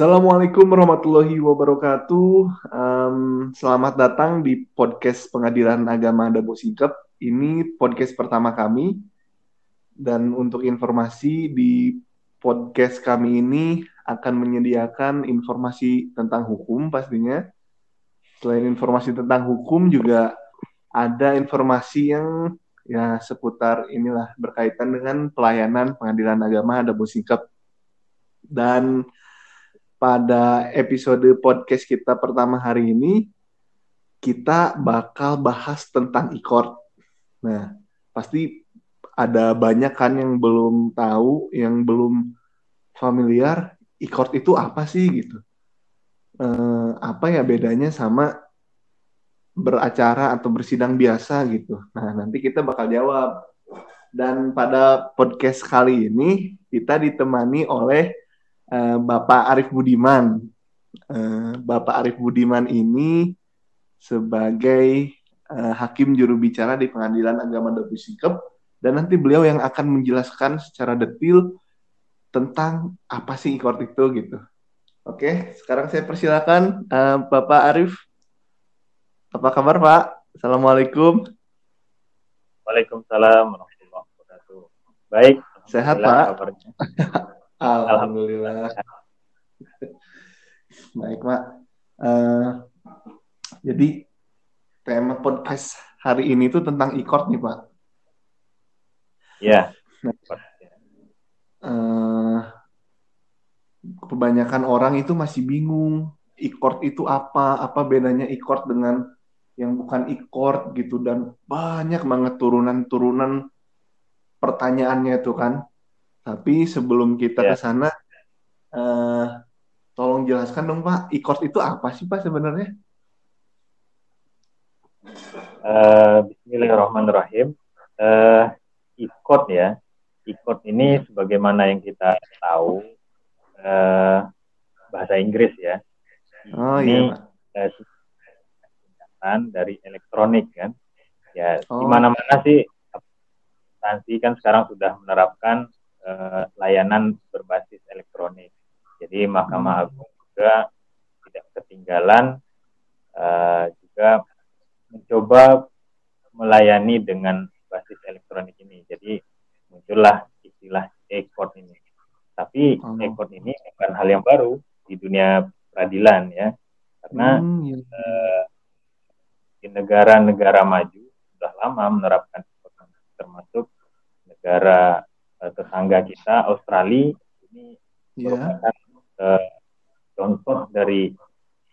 Assalamualaikum warahmatullahi wabarakatuh. Um, selamat datang di podcast Pengadilan Agama Dabo Singkep. Ini podcast pertama kami. Dan untuk informasi di podcast kami ini akan menyediakan informasi tentang hukum pastinya. Selain informasi tentang hukum juga ada informasi yang ya seputar inilah berkaitan dengan pelayanan pengadilan agama Dabo Singkep. Dan pada episode podcast kita pertama hari ini kita bakal bahas tentang e-court. Nah, pasti ada banyak kan yang belum tahu, yang belum familiar e-court itu apa sih gitu. Eh, apa ya bedanya sama beracara atau bersidang biasa gitu. Nah, nanti kita bakal jawab. Dan pada podcast kali ini kita ditemani oleh uh, Bapak Arif Budiman. Uh, Bapak Arif Budiman ini sebagai uh, hakim juru bicara di Pengadilan Agama Dabu Singkep dan nanti beliau yang akan menjelaskan secara detail tentang apa sih ikor itu gitu. Oke, sekarang saya persilakan uh, Bapak Arif. Apa kabar Pak? Assalamualaikum. Waalaikumsalam warahmatullahi wabarakatuh. Baik. Sehat Pak. Alhamdulillah. Baik, Pak. Uh, jadi tema podcast hari ini tuh tentang e-court nih, Pak. Iya. Uh, kebanyakan orang itu masih bingung e-court itu apa, apa bedanya e-court dengan yang bukan e-court gitu dan banyak banget turunan-turunan pertanyaannya itu kan. Tapi sebelum kita yeah. ke sana, uh, tolong jelaskan dong Pak, e-court itu apa sih Pak sebenarnya? Uh, Bismillahirrahmanirrahim. Uh, e-court ya, e-court ini sebagaimana yang kita tahu uh, bahasa Inggris ya. Oh ini, iya. Uh, dari elektronik kan. Ya, oh. di mana-mana sih instansi kan sekarang sudah menerapkan uh, layanan berbasis elektronik. Jadi Mahkamah hmm. Agung juga tidak ketinggalan uh, juga mencoba melayani dengan basis elektronik ini. Jadi muncullah istilah e-court ini. Tapi oh. e-court ini bukan hal yang baru di dunia peradilan ya, karena hmm, iya. uh, di negara-negara maju sudah lama menerapkan termasuk negara uh, tetangga kita Australia ini yeah. merupakan uh, contoh dari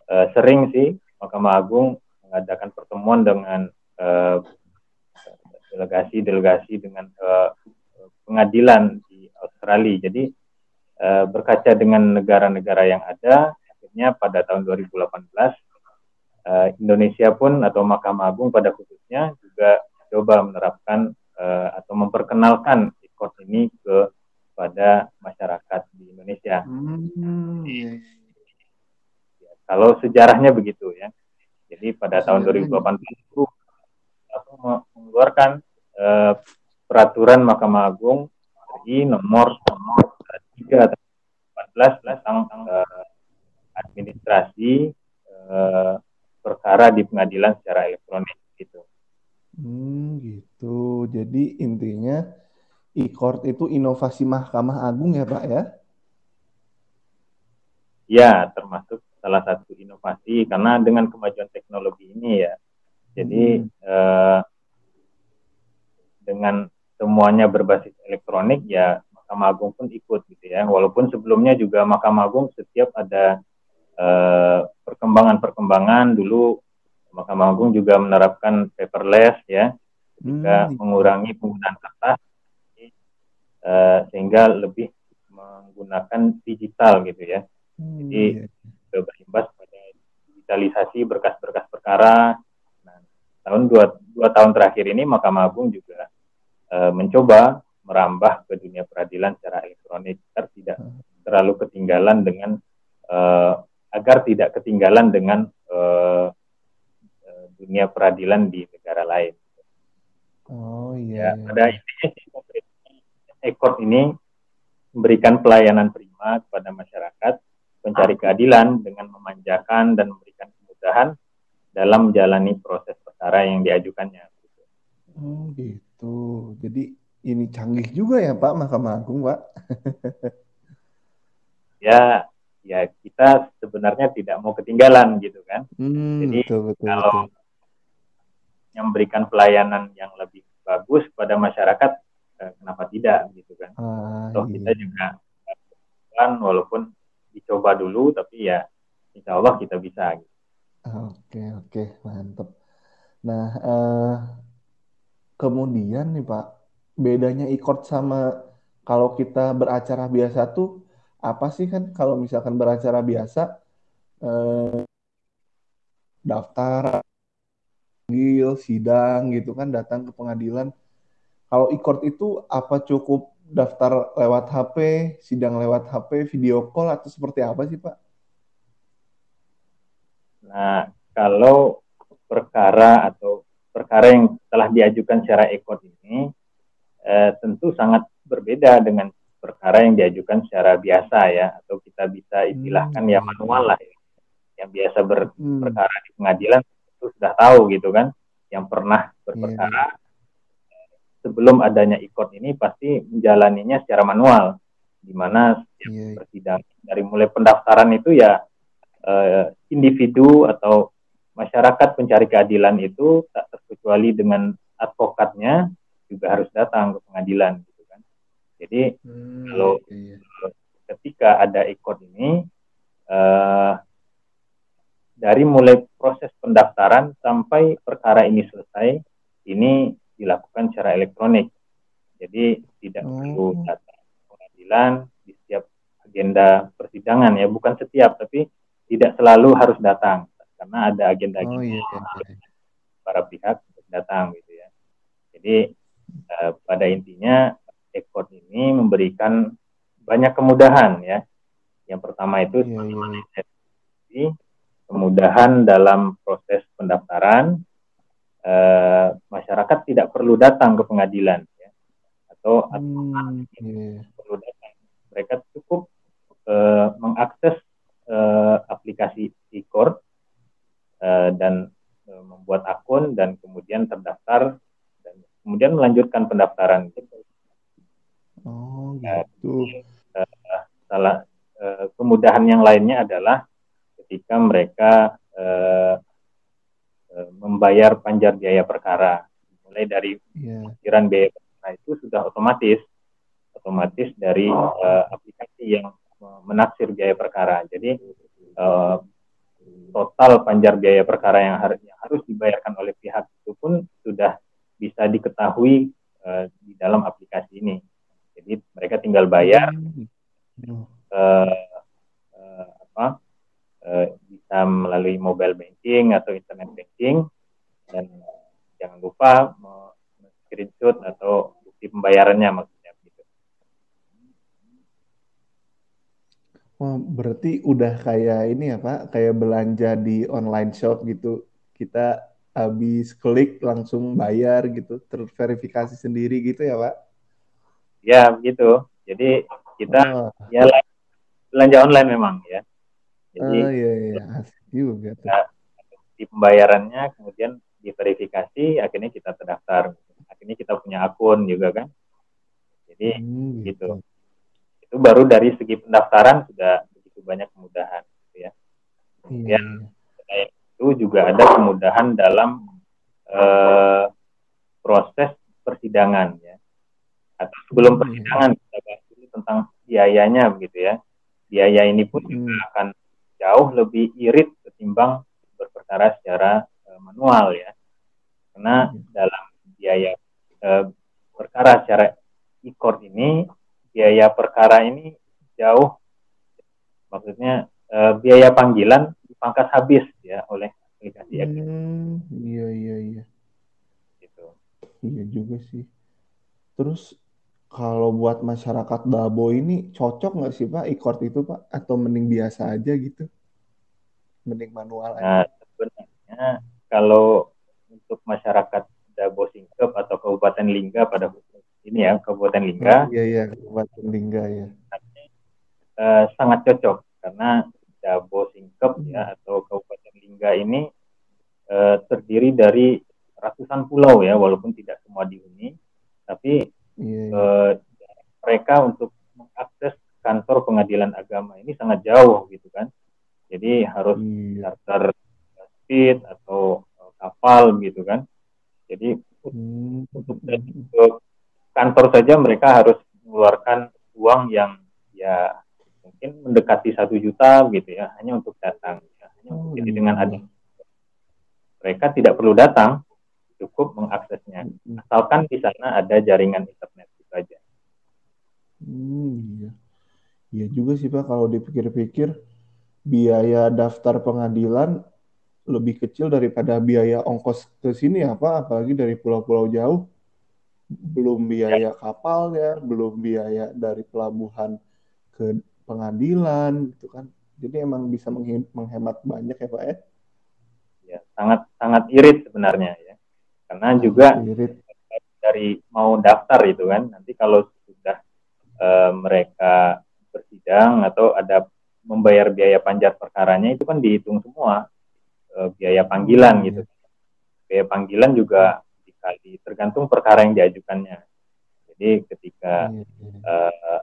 uh, sering sih Mahkamah Agung mengadakan pertemuan dengan delegasi-delegasi uh, dengan uh, pengadilan di Australia. Jadi uh, berkaca dengan negara-negara yang ada, akhirnya pada tahun 2018 uh, Indonesia pun atau Mahkamah Agung pada khususnya juga coba menerapkan uh, atau memperkenalkan court ini kepada masyarakat di Indonesia. Hmm, iya. Ya, kalau sejarahnya begitu ya. Jadi pada tahun 2018 itu aku mengeluarkan uh, peraturan Mahkamah Agung di nomor nomor 3 14 tentang uh, administrasi uh, perkara di pengadilan secara elektronik gitu. Hmm, gitu. Jadi intinya e-court itu inovasi Mahkamah Agung ya Pak ya? Ya, termasuk salah satu inovasi karena dengan kemajuan teknologi ini ya, jadi hmm. eh, dengan semuanya berbasis elektronik ya Mahkamah Agung pun ikut gitu ya. Walaupun sebelumnya juga Mahkamah Agung setiap ada eh, perkembangan-perkembangan dulu Mahkamah Agung juga menerapkan paperless ya, juga hmm. mengurangi penggunaan kertas uh, sehingga lebih menggunakan digital gitu ya. Hmm, Jadi iya. berimbas pada digitalisasi berkas-berkas perkara. Nah, tahun dua, dua tahun terakhir ini Mahkamah Agung juga uh, mencoba merambah ke dunia peradilan secara elektronik agar tidak terlalu ketinggalan dengan uh, agar tidak ketinggalan dengan uh, dunia peradilan di negara lain. Oh iya. Ya, iya. pada intinya ekor ini memberikan pelayanan prima kepada masyarakat pencari keadilan dengan memanjakan dan memberikan kemudahan dalam menjalani proses perkara yang diajukannya. Oh gitu. Jadi ini canggih juga ya Pak Mahkamah Agung Pak. ya, ya kita sebenarnya tidak mau ketinggalan gitu kan. Hmm, Jadi betul, betul, kalau betul. memberikan pelayanan yang lebih bagus kepada masyarakat, kenapa tidak gitu kan? Ah, Toh iya. kita juga kan walaupun dicoba dulu, tapi ya Insya Allah kita bisa. Gitu. Oke oke mantap. Nah uh, kemudian nih Pak, bedanya ikut sama kalau kita beracara biasa tuh apa sih kan kalau misalkan beracara biasa eh, daftar panggil sidang gitu kan datang ke pengadilan kalau ikut itu apa cukup daftar lewat HP sidang lewat HP video call atau seperti apa sih Pak? Nah kalau perkara atau perkara yang telah diajukan secara ekot ini eh, tentu sangat berbeda dengan perkara yang diajukan secara biasa ya atau kita bisa istilahkan hmm. ya manual lah ya. yang biasa ber, hmm. di pengadilan itu sudah tahu gitu kan yang pernah berperkara yeah. Sebelum adanya ikot ini pasti menjalaninya secara manual di mana setiap yeah. persidangan dari mulai pendaftaran itu ya eh, individu atau masyarakat pencari keadilan itu tak terkecuali dengan advokatnya juga harus datang ke pengadilan gitu kan. Jadi hmm, kalau iya. ketika ada ikut ini uh, dari mulai proses pendaftaran sampai perkara ini selesai ini dilakukan secara elektronik. Jadi tidak oh. perlu datang pengadilan di setiap agenda persidangan ya, bukan setiap tapi tidak selalu harus datang karena ada agenda-agenda oh, iya, iya, iya. para pihak untuk datang gitu ya. Jadi uh, pada intinya ekspor ini memberikan banyak kemudahan ya. Yang pertama itu iya, iya. iya. kemudahan dalam proses pendaftaran uh, masyarakat tidak perlu datang ke pengadilan ya. atau hmm, yeah. perlu datang mereka cukup uh, mengakses uh, aplikasi e-court uh, dan uh, membuat akun dan kemudian terdaftar dan kemudian melanjutkan pendaftaran Oh gitu. Uh, salah uh, kemudahan yang lainnya adalah ketika mereka uh, membayar panjar biaya perkara mulai dari yeah. biaya perkara itu sudah otomatis otomatis dari uh, aplikasi yang menaksir biaya perkara. Jadi uh, total panjar biaya perkara yang harus yang harus dibayarkan oleh pihak itu pun sudah bisa diketahui uh, di dalam aplikasi ini. Jadi mereka tinggal bayar uh, uh, apa uh, bisa melalui mobile banking atau internet banking dan jangan lupa screenshot atau bukti pembayarannya Oh, berarti udah kayak ini ya Pak, kayak belanja di online shop gitu. Kita habis klik langsung bayar gitu, terverifikasi sendiri gitu ya Pak? Ya begitu. Jadi kita oh. ya belanja online memang ya. Jadi oh, iya, iya. Asik juga tuh. di pembayarannya kemudian diverifikasi, akhirnya kita terdaftar. Akhirnya kita punya akun juga kan. Jadi hmm, gitu. gitu itu baru dari segi pendaftaran sudah begitu banyak kemudahan gitu ya kemudian yeah. itu juga ada kemudahan dalam uh, proses persidangan ya atau sebelum hmm. persidangan kita bahas dulu tentang biayanya begitu ya biaya ini pun hmm. juga akan jauh lebih irit ketimbang berperkara secara uh, manual ya. Karena hmm. dalam biaya uh, perkara secara e-court ini biaya perkara ini jauh maksudnya uh, biaya panggilan dipangkas habis ya oleh aplikasi hmm, iya iya iya. Gitu. Iya juga sih. Terus kalau buat masyarakat Dabo ini cocok nggak sih Pak e-court itu Pak atau mending biasa aja gitu mending manual nah, aja sebenarnya kalau untuk masyarakat Dabo Singkep atau Kabupaten Lingga pada ini ya Kabupaten Lingga. Oh, iya iya Kabupaten Lingga ya. Uh, sangat cocok karena Dabo Singkep hmm. ya atau Kabupaten Lingga ini uh, terdiri dari ratusan pulau ya walaupun tidak semua dihuni tapi yeah. Iya. uh, mereka untuk mengakses kantor pengadilan agama ini sangat jauh gitu kan jadi harus yeah. charter speed atau uh, kapal gitu kan jadi hmm. untuk untuk kantor saja mereka harus mengeluarkan uang yang ya mungkin mendekati satu juta gitu ya hanya untuk datang ya. hanya oh, jadi iya. dengan ada mereka tidak perlu datang cukup mengaksesnya hmm. asalkan di sana ada jaringan internet itu aja. Hmm, iya. Iya juga sih Pak kalau dipikir-pikir biaya daftar pengadilan lebih kecil daripada biaya ongkos ke sini ya Pak, apalagi dari pulau-pulau jauh. Belum biaya ya. kapalnya, belum biaya dari pelabuhan ke pengadilan gitu kan. Jadi emang bisa menghemat banyak ya Pak ya. Ya, sangat sangat irit sebenarnya ya. Karena juga dari mau daftar itu kan, nanti kalau sudah e, mereka bersidang atau ada membayar biaya panjat perkaranya itu kan dihitung semua uh, biaya panggilan gitu. Biaya panggilan juga dikali tergantung perkara yang diajukannya. Jadi ketika uh,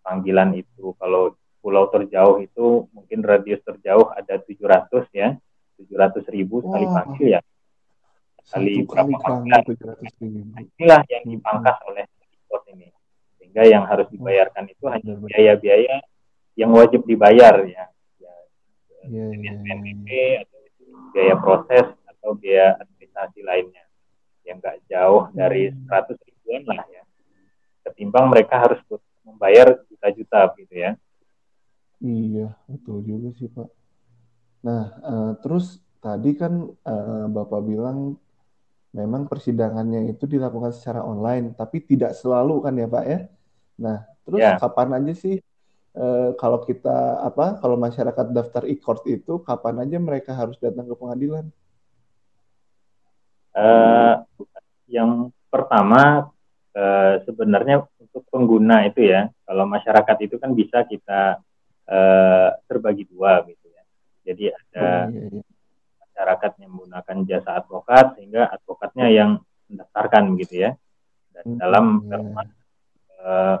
panggilan itu kalau pulau terjauh itu mungkin radius terjauh ada 700 ya, 700 ribu sekali panggil ya. Kali berapa panggilan? Inilah yang dipangkas oleh pos ini. Sehingga yang harus dibayarkan itu hanya biaya-biaya yang wajib dibayar ya. ya, yeah, yeah, yeah. atau biaya proses atau biaya administrasi lainnya yang nggak jauh dari 100 hmm. ribuan lah ya ketimbang mereka harus membayar juta-juta gitu ya iya betul juga sih pak nah uh, terus tadi kan uh, bapak bilang memang persidangannya itu dilakukan secara online tapi tidak selalu kan ya pak ya nah terus ya. kapan aja sih eh, kalau kita apa kalau masyarakat daftar e-court itu kapan aja mereka harus datang ke pengadilan? Uh, yang pertama uh, sebenarnya untuk pengguna itu ya kalau masyarakat itu kan bisa kita uh, terbagi dua gitu ya. Jadi ada oh, iya, iya. Masyarakat yang menggunakan jasa advokat sehingga advokatnya yang mendaftarkan gitu ya. Dan hmm, dalam iya. uh,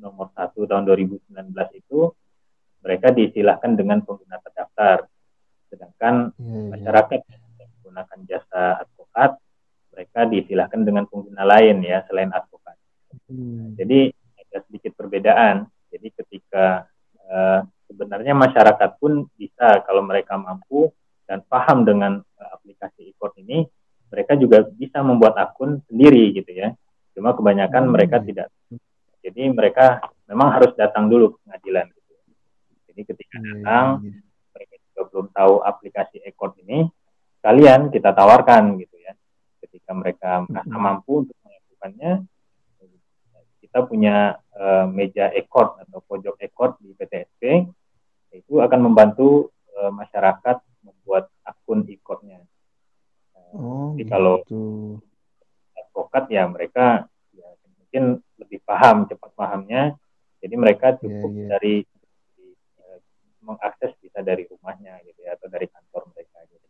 nomor 1 tahun 2019 itu mereka diistilahkan dengan pengguna terdaftar. Sedangkan yeah, yeah. masyarakat yang menggunakan jasa advokat mereka diistilahkan dengan pengguna lain ya selain advokat. Hmm. Jadi ada sedikit perbedaan. Jadi ketika uh, sebenarnya masyarakat pun bisa kalau mereka mampu dan paham dengan uh, aplikasi e-court ini, mereka juga bisa membuat akun sendiri gitu ya. Cuma kebanyakan hmm. mereka tidak jadi mereka memang harus datang dulu ke pengadilan. Gitu. Jadi ketika hmm. datang, mereka juga belum tahu aplikasi ekor ini, kalian kita tawarkan gitu ya. Ketika mereka merasa hmm. mampu untuk melakukannya, kita punya uh, meja ekor atau pojok ekor di PTSP, itu akan membantu uh, masyarakat membuat akun e-courtnya. Oh, Jadi gitu. kalau advokat ya mereka ya, mungkin lebih paham cepat pahamnya jadi mereka iya, cukup yeah, yeah. dari uh, mengakses bisa dari rumahnya gitu ya atau dari kantor mereka gitu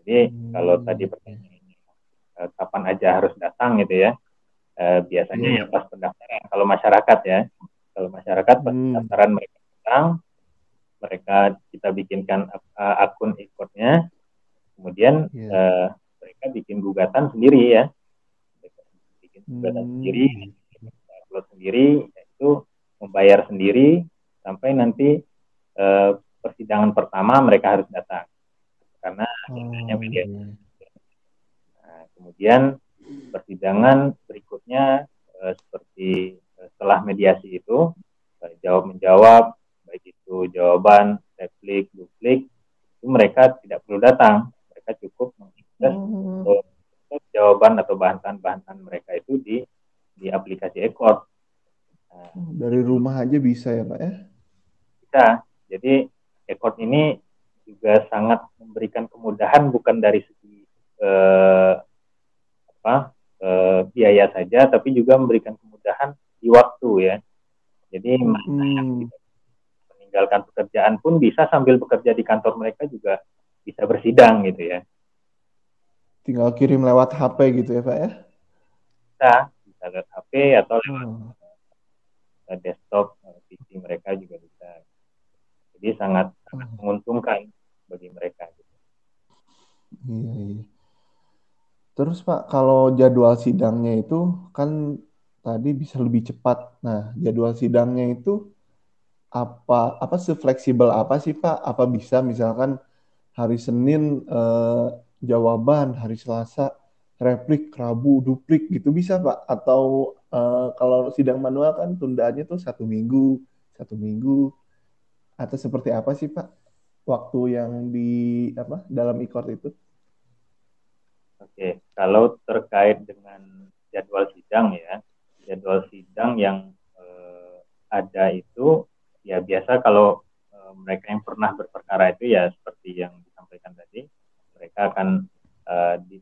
jadi hmm. kalau tadi pertanyaannya uh, kapan aja harus datang gitu ya uh, biasanya yeah. ya pas pendaftaran kalau masyarakat ya kalau masyarakat pas hmm. pendaftaran mereka datang mereka kita bikinkan uh, akun ikutnya kemudian yeah. uh, mereka bikin gugatan sendiri ya bikin gugatan hmm. sendiri upload sendiri yaitu membayar sendiri sampai nanti eh, persidangan pertama mereka harus datang karena oh, media. Nah, kemudian persidangan berikutnya eh, seperti eh, setelah mediasi itu eh, jawab menjawab baik itu jawaban replik duplik itu mereka tidak perlu datang mereka cukup mengakses hmm. jawaban atau bahan-bahan mereka itu di di aplikasi Ekor. Nah, Dari rumah aja bisa ya Pak ya? Bisa. Jadi Ekor ini juga sangat memberikan kemudahan bukan dari segi eh, apa eh, biaya saja, tapi juga memberikan kemudahan di waktu ya. Jadi hmm. Meninggalkan pekerjaan pun bisa sambil bekerja di kantor mereka juga bisa bersidang gitu ya. Tinggal kirim lewat HP gitu ya Pak ya? Bisa, bisa lewat HP atau lewat hmm. desktop PC mereka juga bisa. Jadi sangat, sangat hmm. menguntungkan bagi mereka. Gitu. Iya, iya. Terus Pak, kalau jadwal sidangnya itu kan tadi bisa lebih cepat. Nah, jadwal sidangnya itu apa apa sefleksibel apa sih Pak? Apa bisa misalkan hari Senin eh, jawaban, hari Selasa replik, Rabu duplik gitu bisa Pak? Atau eh, kalau sidang manual kan tundaannya tuh satu minggu, satu minggu atau seperti apa sih Pak? Waktu yang di apa dalam ikor itu? Oke, kalau terkait dengan jadwal sidang ya, jadwal sidang yang eh, ada itu ya biasa kalau eh, mereka yang pernah berperkara itu ya seperti yang disampaikan tadi mereka akan eh, di,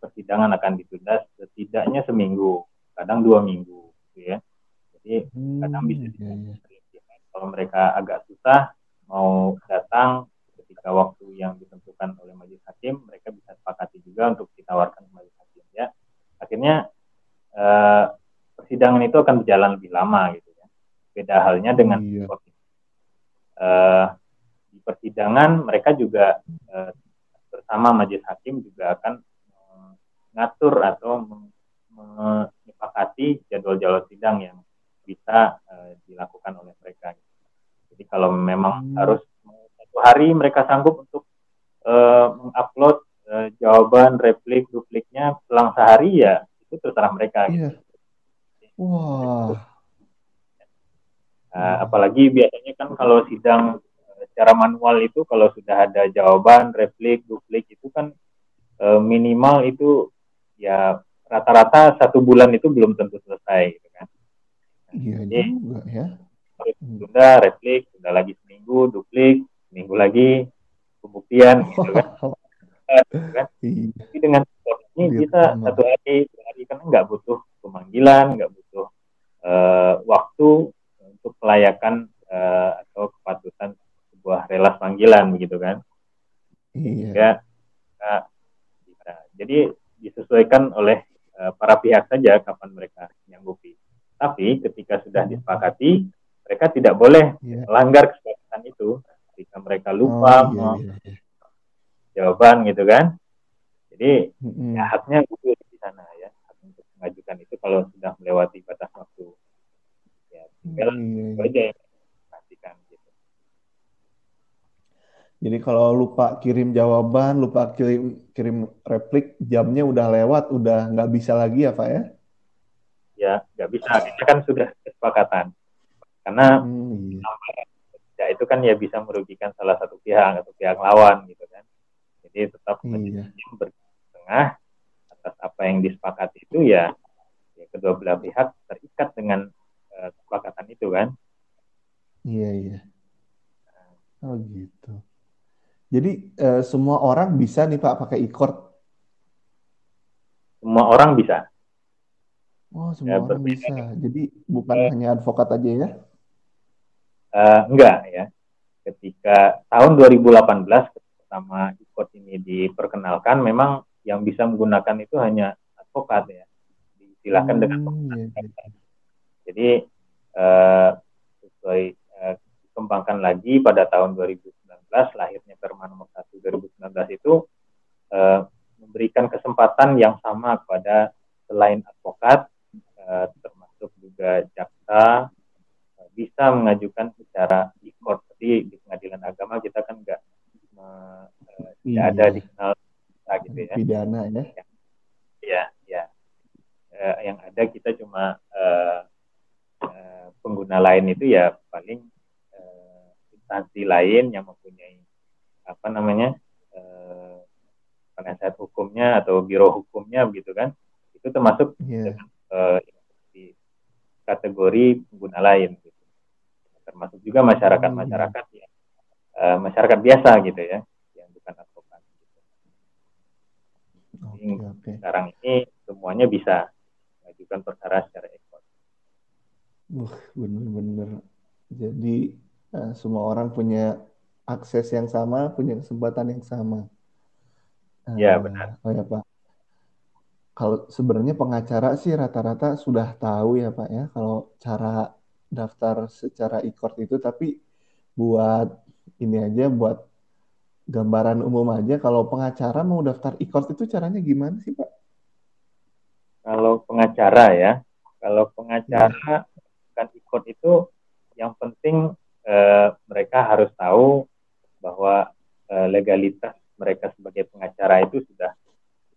persidangan akan ditunda setidaknya seminggu kadang dua minggu gitu ya jadi hmm, kadang bisa iya, iya. kalau mereka agak susah mau datang ketika waktu yang ditentukan oleh majelis hakim mereka bisa sepakati juga untuk ditawarkan ke majelis hakim ya akhirnya eh, persidangan itu akan berjalan lebih lama gitu ya. Beda halnya dengan iya. Uh, di persidangan mereka juga uh, bersama majelis hakim juga akan mengatur atau menyepakati jadwal-jadwal sidang yang bisa uh, dilakukan oleh mereka. Jadi kalau memang hmm. harus satu hari mereka sanggup untuk uh, mengupload uh, jawaban, replik, dupliknya selang sehari ya itu terserah mereka. Iya. Gitu. Wah. Nah, apalagi biasanya kan kalau sidang eh, secara manual itu kalau sudah ada jawaban, replik, duplik itu kan e, minimal itu ya rata-rata satu bulan itu belum tentu selesai gitu kan. Iya Jadi, juga ya. Sudah replik, sudah lagi seminggu, duplik, seminggu lagi pembuktian gitu kan. Tapi dengan ini bisa satu hari, dua hari kan nggak butuh pemanggilan, nggak butuh uh, waktu untuk kelayakan uh, atau kepatutan sebuah relas panggilan begitu kan. Iya. Ya, nah, jadi disesuaikan oleh uh, para pihak saja kapan mereka menyanggupi. Tapi ketika sudah iya. disepakati, mereka tidak boleh yeah. melanggar kesepakatan itu. Ketika mereka lupa oh, iya, iya, iya. jawaban gitu kan, jadi mm-hmm. ya haknya gugur di sana ya, hak untuk mengajukan itu kalau sudah melewati batas waktu. Ya mm-hmm. aja yang pastikan gitu. Jadi kalau lupa kirim jawaban, lupa kirim kirim replik, jamnya udah lewat, udah nggak bisa lagi ya Pak ya? Ya, nggak bisa. Itu kan sudah kesepakatan. Karena hmm, iya. ya itu kan ya bisa merugikan salah satu pihak atau pihak lawan gitu kan. Jadi tetap iya tengah atas apa yang disepakati itu ya, ya kedua belah pihak terikat dengan kesepakatan itu kan. Iya iya. Oh gitu. Jadi uh, semua orang bisa nih Pak pakai e-court? Semua orang bisa. Oh semua ya, orang bisa. Jadi bukan uh, hanya advokat aja ya? Uh, enggak ya. Ketika tahun 2018 pertama e-court ini diperkenalkan, memang yang bisa menggunakan itu hanya advokat ya silakan hmm, dengan iya, iya. jadi uh, sesuai uh, dikembangkan lagi pada tahun 2019 lahirnya Perma nomor 1 2019 itu uh, memberikan kesempatan yang sama kepada selain advokat uh, termasuk juga jaksa uh, bisa mengajukan secara di court di pengadilan agama kita kan enggak uh, tidak ada iya. dikenal kita gitu ya. Pidana ya. Iya, ya. Uh, yang ada kita cuma uh, uh, pengguna lain itu ya paling uh, instansi lain yang mempunyai apa namanya uh, penasihat hukumnya atau biro hukumnya begitu kan itu termasuk yeah. dengan, uh, di kategori pengguna lain gitu. termasuk juga masyarakat masyarakat oh, yeah. uh, masyarakat biasa gitu ya okay, okay. sekarang ini semuanya bisa mengajukan perkara secara Uh, bener-bener. Jadi uh, semua orang punya akses yang sama, punya kesempatan yang sama. Iya, uh, benar. Oh ya, Pak. Kalau sebenarnya pengacara sih rata-rata sudah tahu ya, Pak ya, kalau cara daftar secara e-court itu, tapi buat ini aja, buat gambaran umum aja, kalau pengacara mau daftar e-court itu caranya gimana sih, Pak? Kalau pengacara ya, kalau pengacara ya. Kan e-court itu yang penting eh, mereka harus tahu bahwa uh, legalitas mereka sebagai pengacara itu sudah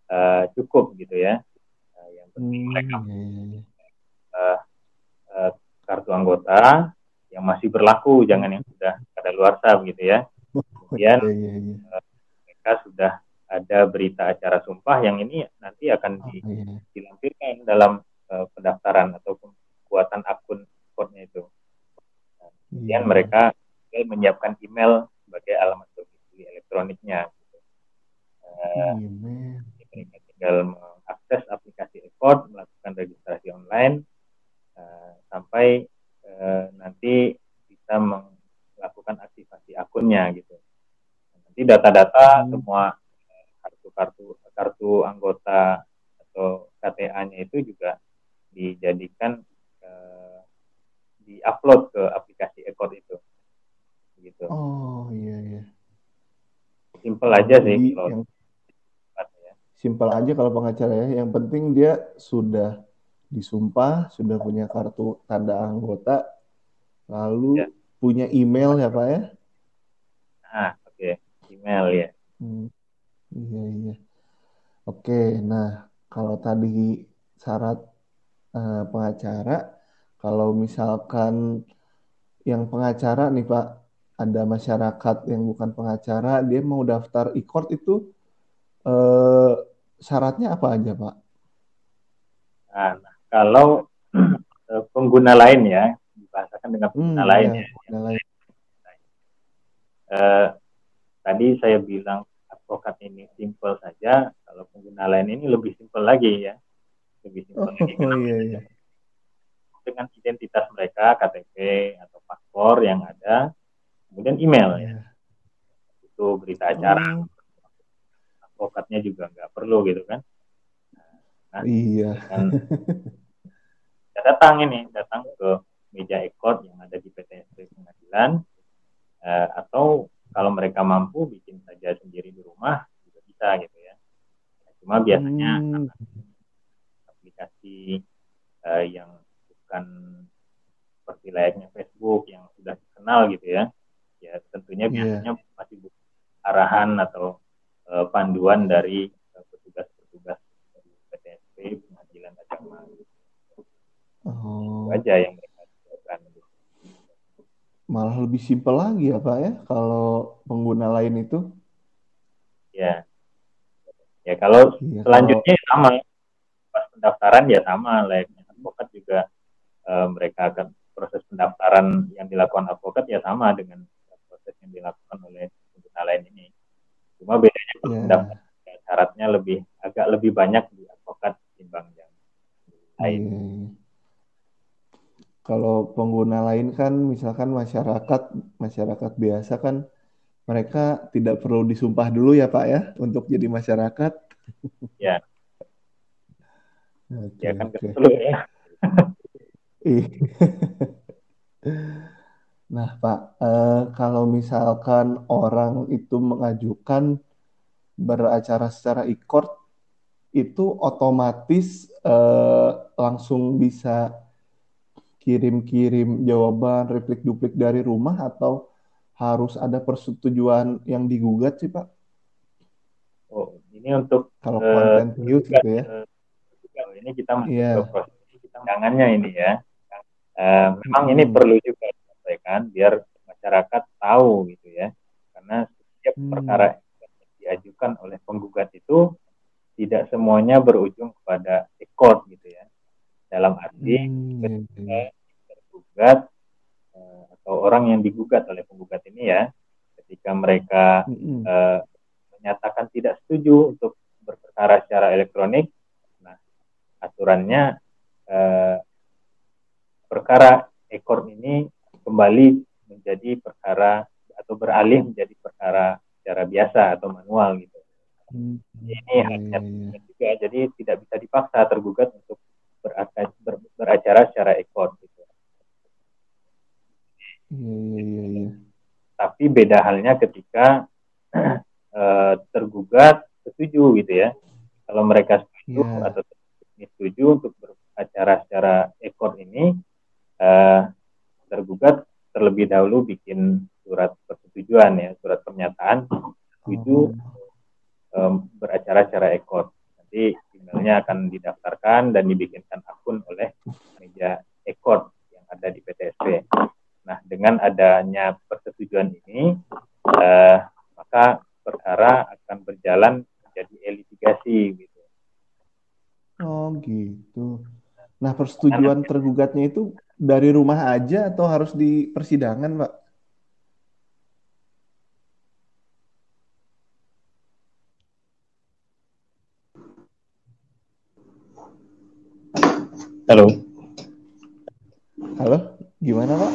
uh, cukup gitu ya. Uh, yang penting hmm, mereka uh, uh, kartu anggota yang masih berlaku, jangan yang sudah ada luar sah begitu ya. Kemudian uh, mereka sudah ada berita acara sumpah yang ini nanti akan di, dilampirkan dalam uh, pendaftaran ataupun kekuatan akun akunnya itu. Nah, kemudian yeah. mereka menyiapkan email sebagai alamat domisili elektroniknya. Gitu. Uh, mereka tinggal mengakses aplikasi Ekord, melakukan registrasi online uh, sampai uh, nanti bisa melakukan aktivasi akunnya gitu. Nanti data-data hmm. semua kartu-kartu kartu anggota atau KTA-nya itu juga dijadikan uh, di-upload ke aplikasi Ekord itu gitu. Oh iya iya. Simpel aja sih kalau yang ya. simpel aja kalau pengacara ya. Yang penting dia sudah disumpah, sudah punya kartu tanda anggota, lalu ya. punya email ya Pak ya? Ah oke okay. email ya. Hmm. Iya iya. Oke, nah kalau tadi syarat uh, pengacara, kalau misalkan yang pengacara nih Pak, ada masyarakat yang bukan pengacara, dia mau daftar e-court itu eh, syaratnya apa aja, Pak? Nah, kalau eh, pengguna lain ya, dibahasakan dengan pengguna hmm, lain ya. ya. Pengguna lain. Eh, tadi saya bilang advokat ini simple saja, kalau pengguna lain ini lebih simple lagi ya. Lebih simple oh, lagi. Oh, iya, iya. Dengan identitas mereka, KTP atau paspor yang ada, kemudian email ya iya. itu berita acara oh. advokatnya juga nggak perlu gitu kan nah, iya kan, ya datang ini datang ke meja ekor yang ada di PTSP pengadilan uh, atau kalau mereka mampu bikin saja sendiri di rumah juga bisa gitu ya cuma biasanya hmm. aplikasi uh, yang bukan seperti layaknya Facebook yang sudah dikenal gitu ya ya tentunya iya. biasanya yeah. masih arahan atau uh, panduan dari uh, petugas-petugas dari PTSP pengadilan agama oh. itu aja yang mereka lakukan malah lebih simpel lagi ya pak ya kalau pengguna lain itu ya ya kalau iya, selanjutnya kalau... sama pas pendaftaran ya sama juga akan proses pendaftaran yang dilakukan advokat ya sama dengan proses yang dilakukan oleh pengguna lain ini. Cuma bedanya yeah. pendapat syaratnya lebih agak lebih banyak di advokat timbang yang lain. Hmm. Kalau pengguna lain kan misalkan masyarakat masyarakat biasa kan mereka tidak perlu disumpah dulu ya Pak ya untuk jadi masyarakat. Ya. okay, ya kan okay. ya. Nah, Pak, eh, kalau misalkan orang itu mengajukan beracara secara e-court, itu otomatis eh, langsung bisa kirim-kirim jawaban replik-duplik dari rumah atau harus ada persetujuan yang digugat sih, Pak? Oh, ini untuk kalau uh, konten youth gitu ya. Uh, ini kita masuk yeah. ke proses kita undangannya ini ya. Uh, memang hmm. ini perlu juga sampaikan biar masyarakat tahu gitu ya karena setiap hmm. perkara yang diajukan oleh penggugat itu tidak semuanya berujung kepada ekor gitu ya dalam arti hmm. ketika tergugat uh, atau orang yang digugat oleh penggugat ini ya ketika mereka hmm. uh, menyatakan tidak setuju untuk berperkara secara elektronik nah aturannya uh, perkara ekor ini kembali menjadi perkara atau beralih menjadi perkara secara biasa atau manual gitu. Hmm. Ini iya, haknya iya, iya. juga, jadi tidak bisa dipaksa tergugat untuk beracara, ber, beracara secara ekor gitu. Iya, iya, iya, iya. Tapi beda halnya ketika uh, tergugat setuju gitu ya. Kalau mereka setuju yeah. atau setuju untuk beracara secara ekor ini, uh, tergugat terlebih dahulu bikin surat persetujuan ya, surat pernyataan setuju oh. um, beracara secara ekor. Nanti emailnya akan didaftarkan dan dibikinkan akun oleh meja ekor yang ada di PTSP. Nah, dengan adanya persetujuan ini, uh, maka perkara akan berjalan menjadi litigasi gitu. Oh gitu. Nah persetujuan tergugatnya itu dari rumah aja atau harus di persidangan, Pak? Halo. Halo, gimana Pak?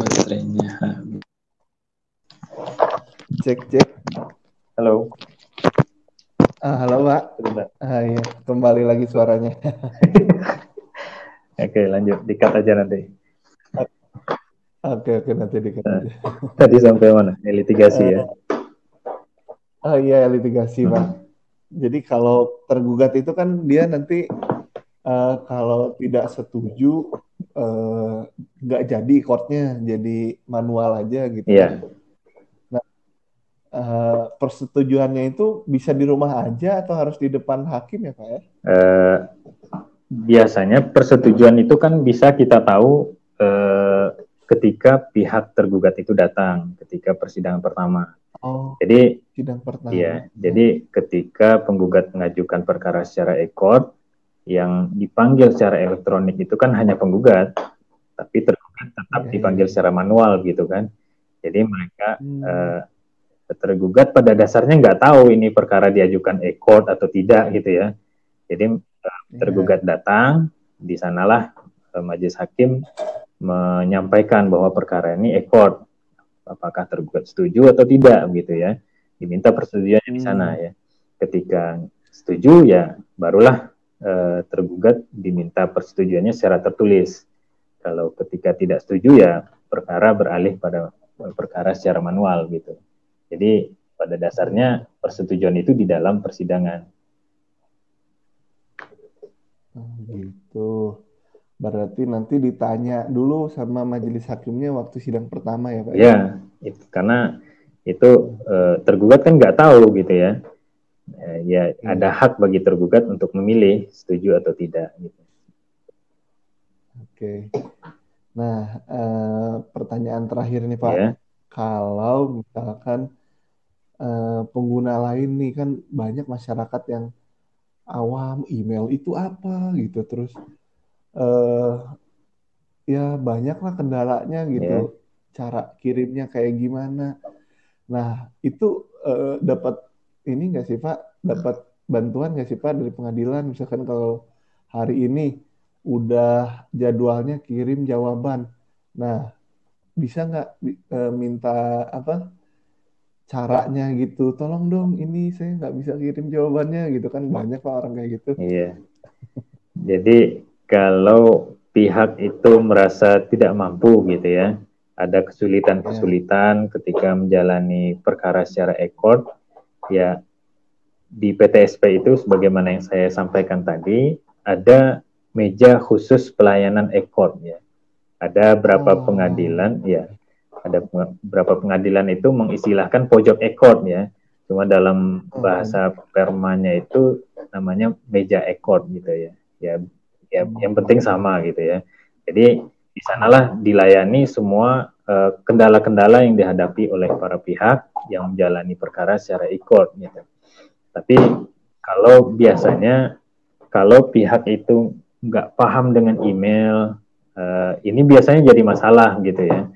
baterainya habis. Cek cek. Halo. Ah, halo Pak. Ah iya, kembali lagi suaranya. oke, lanjut. Dikat aja nanti. Oke, oke nanti dikat nah, aja. Tadi sampai mana? Litigasi ya. Oh iya, litigasi hmm. Pak. Jadi kalau tergugat itu kan dia nanti uh, kalau tidak setuju Eh, nggak uh, jadi courtnya jadi manual aja gitu. Iya. Nah, uh, persetujuannya itu bisa di rumah aja atau harus di depan hakim ya pak ya? Uh, biasanya persetujuan itu kan bisa kita tahu uh, ketika pihak tergugat itu datang ketika persidangan pertama. Oh. Jadi sidang pertama. Iya. Jadi ketika penggugat mengajukan perkara secara ekor yang dipanggil secara elektronik itu kan hanya penggugat, tapi tergugat tetap yeah, dipanggil yeah. secara manual gitu kan. Jadi mereka hmm. uh, tergugat pada dasarnya nggak tahu ini perkara diajukan e-court atau tidak gitu ya. Jadi uh, tergugat datang, di sanalah uh, majelis hakim menyampaikan bahwa perkara ini e-court. Apakah tergugat setuju atau tidak gitu ya. Diminta persetujuannya di sana hmm. ya. Ketika setuju ya barulah uh, tergugat diminta persetujuannya secara tertulis. Kalau ketika tidak setuju ya perkara beralih pada perkara secara manual gitu. Jadi pada dasarnya persetujuan itu di dalam persidangan. Oh, gitu. Berarti nanti ditanya dulu sama majelis hakimnya waktu sidang pertama ya Pak? Ya, itu karena itu e, tergugat kan nggak tahu gitu ya Eh, ya hmm. ada hak bagi tergugat untuk memilih setuju atau tidak gitu. Oke. Nah, uh, pertanyaan terakhir nih Pak. Yeah. Kalau misalkan uh, pengguna lain nih kan banyak masyarakat yang awam email itu apa gitu terus uh, ya banyaklah kendalanya gitu. Yeah. Cara kirimnya kayak gimana. Nah, itu uh, dapat ini nggak sih Pak dapat bantuan nggak sih Pak dari pengadilan misalkan kalau hari ini udah jadwalnya kirim jawaban nah bisa nggak e, minta apa caranya gitu tolong dong ini saya nggak bisa kirim jawabannya gitu kan banyak pak orang kayak gitu iya jadi kalau pihak itu merasa tidak mampu gitu ya ada kesulitan-kesulitan ya. ketika menjalani perkara secara ekor ya di PTSP itu sebagaimana yang saya sampaikan tadi ada meja khusus pelayanan ekor ya. Ada berapa oh. pengadilan ya. Ada berapa pengadilan itu mengistilahkan pojok ekor ya. Cuma dalam oh. bahasa permanya itu namanya meja ekor gitu ya. Ya ya yang penting sama gitu ya. Jadi di sanalah dilayani semua eh, kendala-kendala uh, yang dihadapi oleh para pihak yang menjalani perkara secara ikut gitu. Tapi kalau biasanya kalau pihak itu nggak paham dengan email, uh, ini biasanya jadi masalah gitu ya.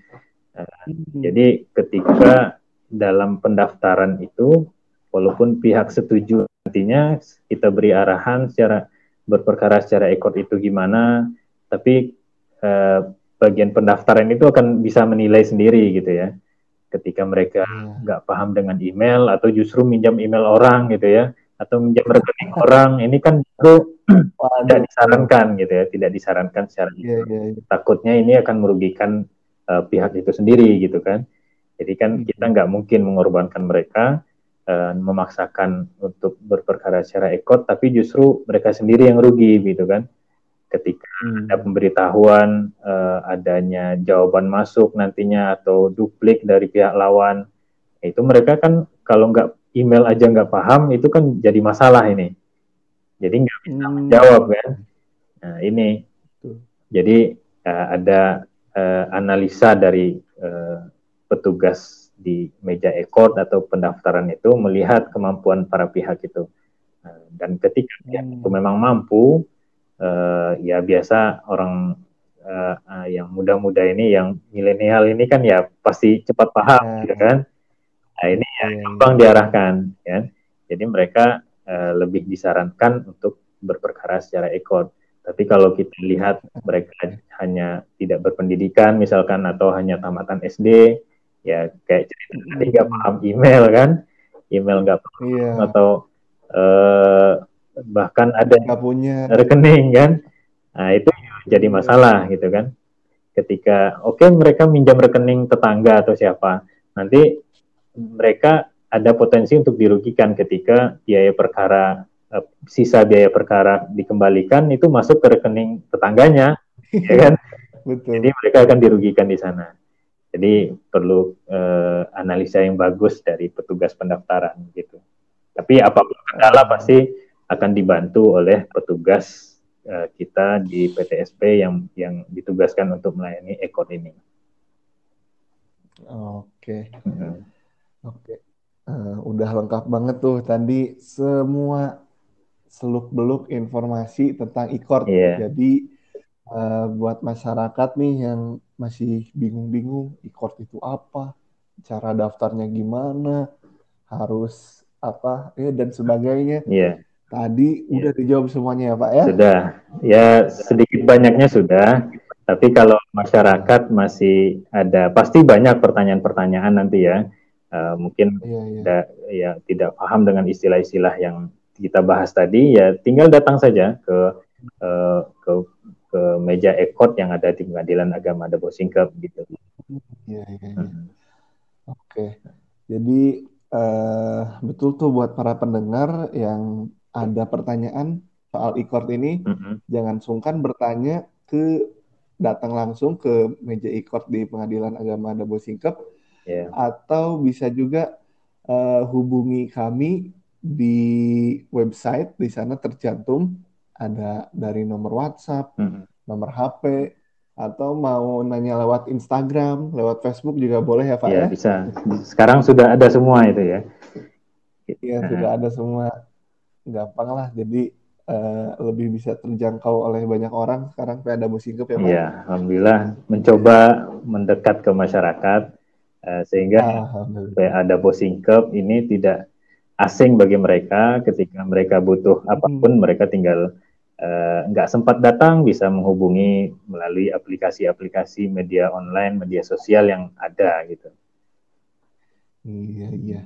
Uh, jadi ketika dalam pendaftaran itu, walaupun pihak setuju nantinya kita beri arahan secara berperkara secara ekor itu gimana, tapi uh, bagian pendaftaran itu akan bisa menilai sendiri gitu ya ketika mereka iya. nggak hmm. paham dengan email atau justru minjam email orang gitu ya atau minjam rekening orang ini kan itu tidak disarankan gitu ya tidak disarankan secara yeah, yeah, yeah. takutnya ini akan merugikan uh, pihak itu sendiri gitu kan jadi kan hmm. kita nggak mungkin mengorbankan mereka uh, memaksakan untuk berperkara secara ekot tapi justru mereka sendiri yang rugi gitu kan ketika hmm. ada pemberitahuan uh, adanya jawaban masuk nantinya atau duplik dari pihak lawan itu mereka kan kalau nggak email aja nggak paham itu kan jadi masalah ini jadi nggak bisa hmm. menjawab kan nah ini jadi uh, ada uh, analisa dari uh, petugas di meja ekor atau pendaftaran itu melihat kemampuan para pihak itu dan ketika hmm. itu memang mampu uh, ya biasa orang uh, uh, yang muda-muda ini yang milenial ini kan ya pasti cepat paham ya. gitu kan nah ini ya iya, gampang ya. diarahkan ya jadi mereka uh, lebih disarankan untuk berperkara secara ekor tapi kalau kita lihat mereka hanya tidak berpendidikan misalkan atau hanya tamatan SD ya kayak cerita tadi nggak paham email kan? Email nggak paham yeah. atau uh, bahkan ada nggak punya. rekening kan? Nah itu jadi masalah gitu kan? Ketika oke okay, mereka minjam rekening tetangga atau siapa nanti mereka ada potensi untuk dirugikan ketika biaya perkara eh, sisa biaya perkara dikembalikan itu masuk ke rekening tetangganya ya kan Betul. jadi mereka akan dirugikan di sana jadi perlu uh, analisa yang bagus dari petugas pendaftaran gitu tapi apa pun kendala pasti akan dibantu oleh petugas uh, kita di PTSP yang yang ditugaskan untuk melayani ekor ini. Oke, hmm. oke, uh, udah lengkap banget tuh tadi semua seluk beluk informasi tentang ikor. Yeah. Jadi uh, buat masyarakat nih yang masih bingung-bingung ikor itu apa, cara daftarnya gimana, harus apa ya dan sebagainya. Yeah Tadi ya. udah dijawab semuanya ya Pak ya? Sudah. Ya sedikit banyaknya sudah. Tapi kalau masyarakat masih ada, pasti banyak pertanyaan-pertanyaan nanti ya. Uh, mungkin ya, ya. Da, ya tidak paham dengan istilah-istilah yang kita bahas tadi, ya tinggal datang saja ke uh, ke ke meja ekot yang ada di Pengadilan Agama Dabo Singkep gitu. Iya, iya, iya. Hmm. Oke. Jadi uh, betul tuh buat para pendengar yang ada pertanyaan soal e-court ini, mm-hmm. jangan sungkan bertanya ke datang langsung ke meja e-court di Pengadilan Agama Dabo Singkep yeah. atau bisa juga uh, hubungi kami di website di sana tercantum ada dari nomor WhatsApp, mm-hmm. nomor HP atau mau nanya lewat Instagram, lewat Facebook juga boleh ya Pak ya? ya? bisa. Sekarang sudah ada semua itu ya. Iya, sudah ada semua gampang lah jadi uh, lebih bisa terjangkau oleh banyak orang sekarang ada Musikep ya Pak? Iya, alhamdulillah mencoba mendekat ke masyarakat uh, sehingga ada Bosingkep ini tidak asing bagi mereka ketika mereka butuh apa pun hmm. mereka tinggal uh, nggak sempat datang bisa menghubungi melalui aplikasi-aplikasi media online, media sosial yang ada gitu. Iya iya.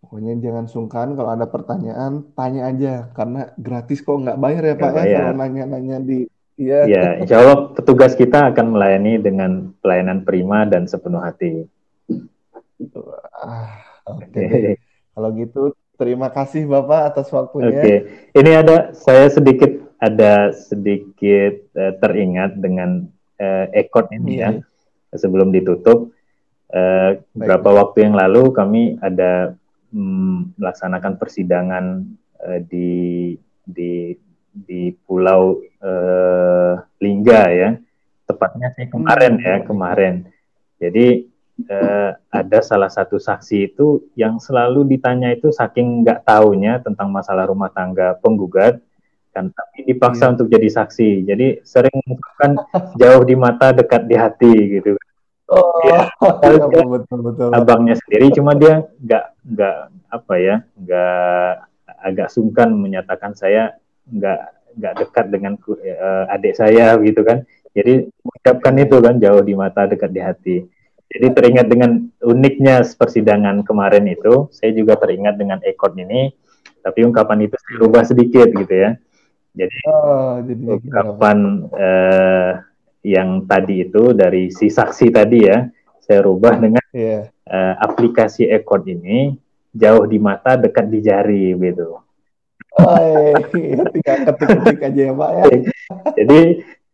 Pokoknya jangan sungkan kalau ada pertanyaan tanya aja karena gratis kok nggak bayar ya Pak ya kalau nanya-nanya di Iya. Ya, insya Allah petugas kita akan melayani dengan pelayanan prima dan sepenuh hati. Ah, Oke. Okay. Kalau gitu terima kasih Bapak atas waktunya. Oke. Okay. Ini ada saya sedikit ada sedikit uh, teringat dengan uh, ekor ini ya. Iya. Sebelum ditutup uh, beberapa waktu yang lalu kami ada mm, melaksanakan persidangan uh, di di di Pulau uh, Lingga ya, tepatnya sih kemarin ya hmm. kemarin. Jadi uh, ada salah satu saksi itu yang selalu ditanya itu saking nggak taunya tentang masalah rumah tangga penggugat kan tapi dipaksa yeah. untuk jadi saksi. Jadi sering kan jauh di mata dekat di hati gitu. Oh, ya, betul, betul, betul. Abangnya sendiri, cuma dia nggak nggak apa ya, nggak agak sungkan menyatakan saya nggak nggak dekat dengan uh, adik saya gitu kan. Jadi mengucapkan itu kan jauh di mata dekat di hati. Jadi teringat dengan uniknya persidangan kemarin itu, saya juga teringat dengan ekor ini, tapi ungkapan itu saya rubah sedikit gitu ya. Jadi, oh, jadi ungkapan eh, yang tadi itu dari si saksi tadi ya, saya rubah dengan yeah. eh, aplikasi ekor ini jauh di mata dekat di jari gitu. Oh, iya. tinggal ketik-ketik aja ya Pak ya. Jadi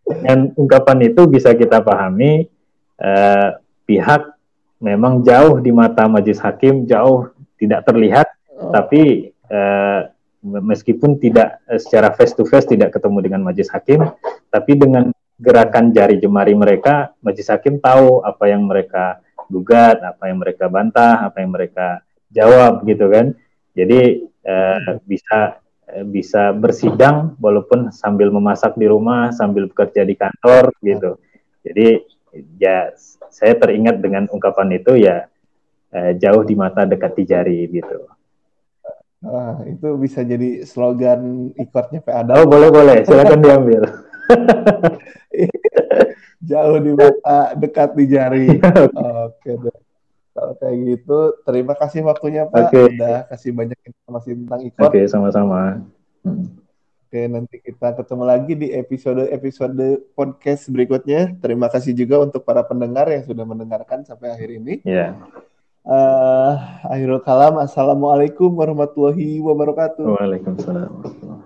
dengan ungkapan itu bisa kita pahami eh, pihak memang jauh di mata majelis hakim jauh tidak terlihat oh. tapi eh, meskipun tidak eh, secara face to face tidak ketemu dengan majelis hakim tapi dengan gerakan jari jemari mereka majelis hakim tahu apa yang mereka gugat apa yang mereka bantah apa yang mereka jawab gitu kan jadi eh, bisa Eh, bisa bersidang walaupun sambil memasak di rumah, sambil bekerja di kantor gitu. Jadi ya saya teringat dengan ungkapan itu ya eh, jauh di mata dekat di jari gitu. Ah, itu bisa jadi slogan ikutnya Pak Adam. Oh boleh boleh, silakan diambil. jauh di mata dekat di jari. Oke deh. Kalau kayak gitu, terima kasih waktunya Pak. Okay. Udah kasih banyak informasi tentang ikon. Oke, okay, sama-sama. Oke, nanti kita ketemu lagi di episode-episode podcast berikutnya. Terima kasih juga untuk para pendengar yang sudah mendengarkan sampai akhir ini. Iya. Yeah. Uh, akhirul kalam. Assalamualaikum warahmatullahi wabarakatuh. Waalaikumsalam.